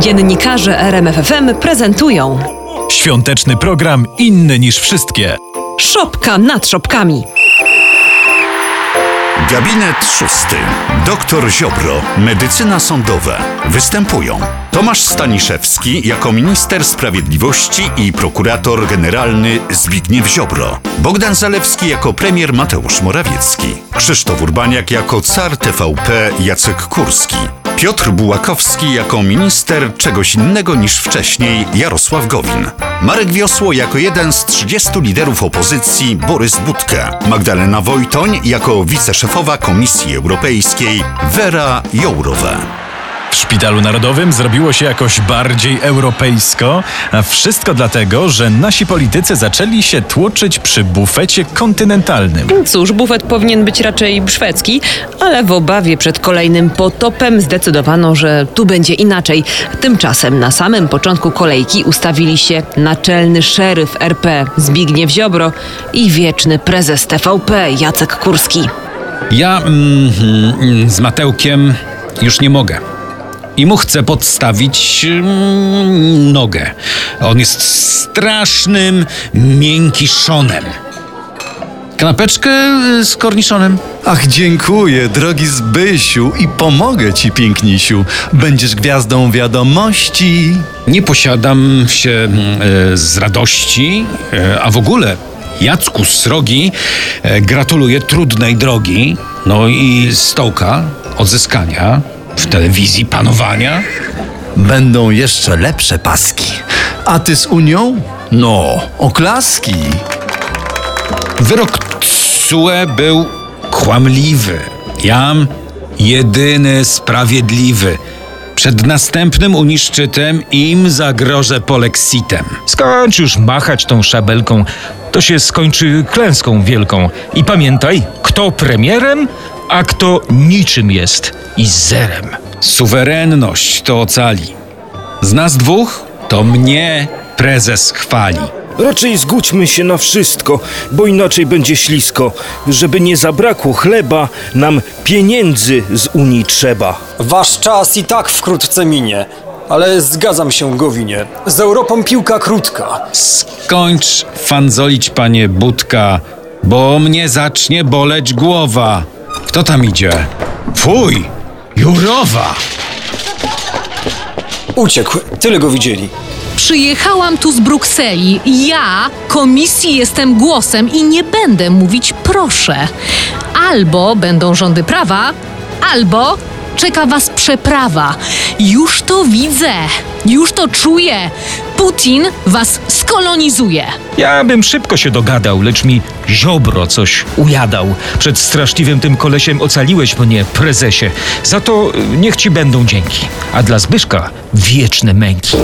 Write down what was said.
Dziennikarze RMFFM prezentują Świąteczny program inny niż wszystkie. Szopka nad szopkami. Gabinet szósty. Doktor Ziobro. Medycyna sądowa. Występują Tomasz Staniszewski jako minister sprawiedliwości i prokurator generalny Zbigniew Ziobro. Bogdan Zalewski jako premier Mateusz Morawiecki. Krzysztof Urbaniak jako car TVP Jacek Kurski. Piotr Bułakowski jako minister czegoś innego niż wcześniej Jarosław Gowin. Marek Wiosło jako jeden z 30 liderów opozycji Borys Budka. Magdalena Wojtoń jako wiceszefowa Komisji Europejskiej Vera Jourowa. W Szpitalu Narodowym zrobiło się jakoś bardziej europejsko, a wszystko dlatego, że nasi politycy zaczęli się tłoczyć przy bufecie kontynentalnym. Cóż, bufet powinien być raczej szwedzki, ale w obawie przed kolejnym potopem zdecydowano, że tu będzie inaczej. Tymczasem na samym początku kolejki ustawili się naczelny szeryf RP Zbigniew Ziobro i wieczny prezes TVP Jacek Kurski. Ja mm, mm, z Matełkiem już nie mogę. I mu chcę podstawić mm, nogę. On jest strasznym miękiszonem. Kanapeczkę y, z korniszonem? Ach, dziękuję, drogi Zbysiu, i pomogę ci, pięknisiu. Będziesz gwiazdą wiadomości. Nie posiadam się y, z radości, y, a w ogóle Jacku Srogi y, gratuluję trudnej drogi, no i stołka, odzyskania w telewizji panowania. Będą jeszcze lepsze paski. A ty z Unią? No, oklaski. Wyrok TSUE był kłamliwy. Jam jedyny sprawiedliwy. Przed następnym uniszczytem im zagrożę polexitem. Skończ już machać tą szabelką, to się skończy klęską wielką. I pamiętaj, kto premierem, a kto niczym jest i zerem. Suwerenność to ocali. Z nas dwóch to mnie prezes chwali. Raczej zgódźmy się na wszystko, bo inaczej będzie ślisko. Żeby nie zabrakło chleba, nam pieniędzy z Unii trzeba. Wasz czas i tak wkrótce minie. Ale zgadzam się, Gowinie. Z Europą piłka krótka. Skończ fanzolić, panie Budka, bo mnie zacznie boleć głowa. Kto tam idzie? Fuj! Jurowa! Uciekł, tyle go widzieli. Przyjechałam tu z Brukseli. Ja komisji jestem głosem i nie będę mówić proszę. Albo będą rządy prawa, albo czeka was przeprawa. Już to widzę, już to czuję. Putin was skolonizuje. Ja bym szybko się dogadał, lecz mi ziobro coś ujadał. Przed straszliwym tym kolesiem ocaliłeś mnie, prezesie. Za to y, niech ci będą dzięki. A dla Zbyszka wieczne męki.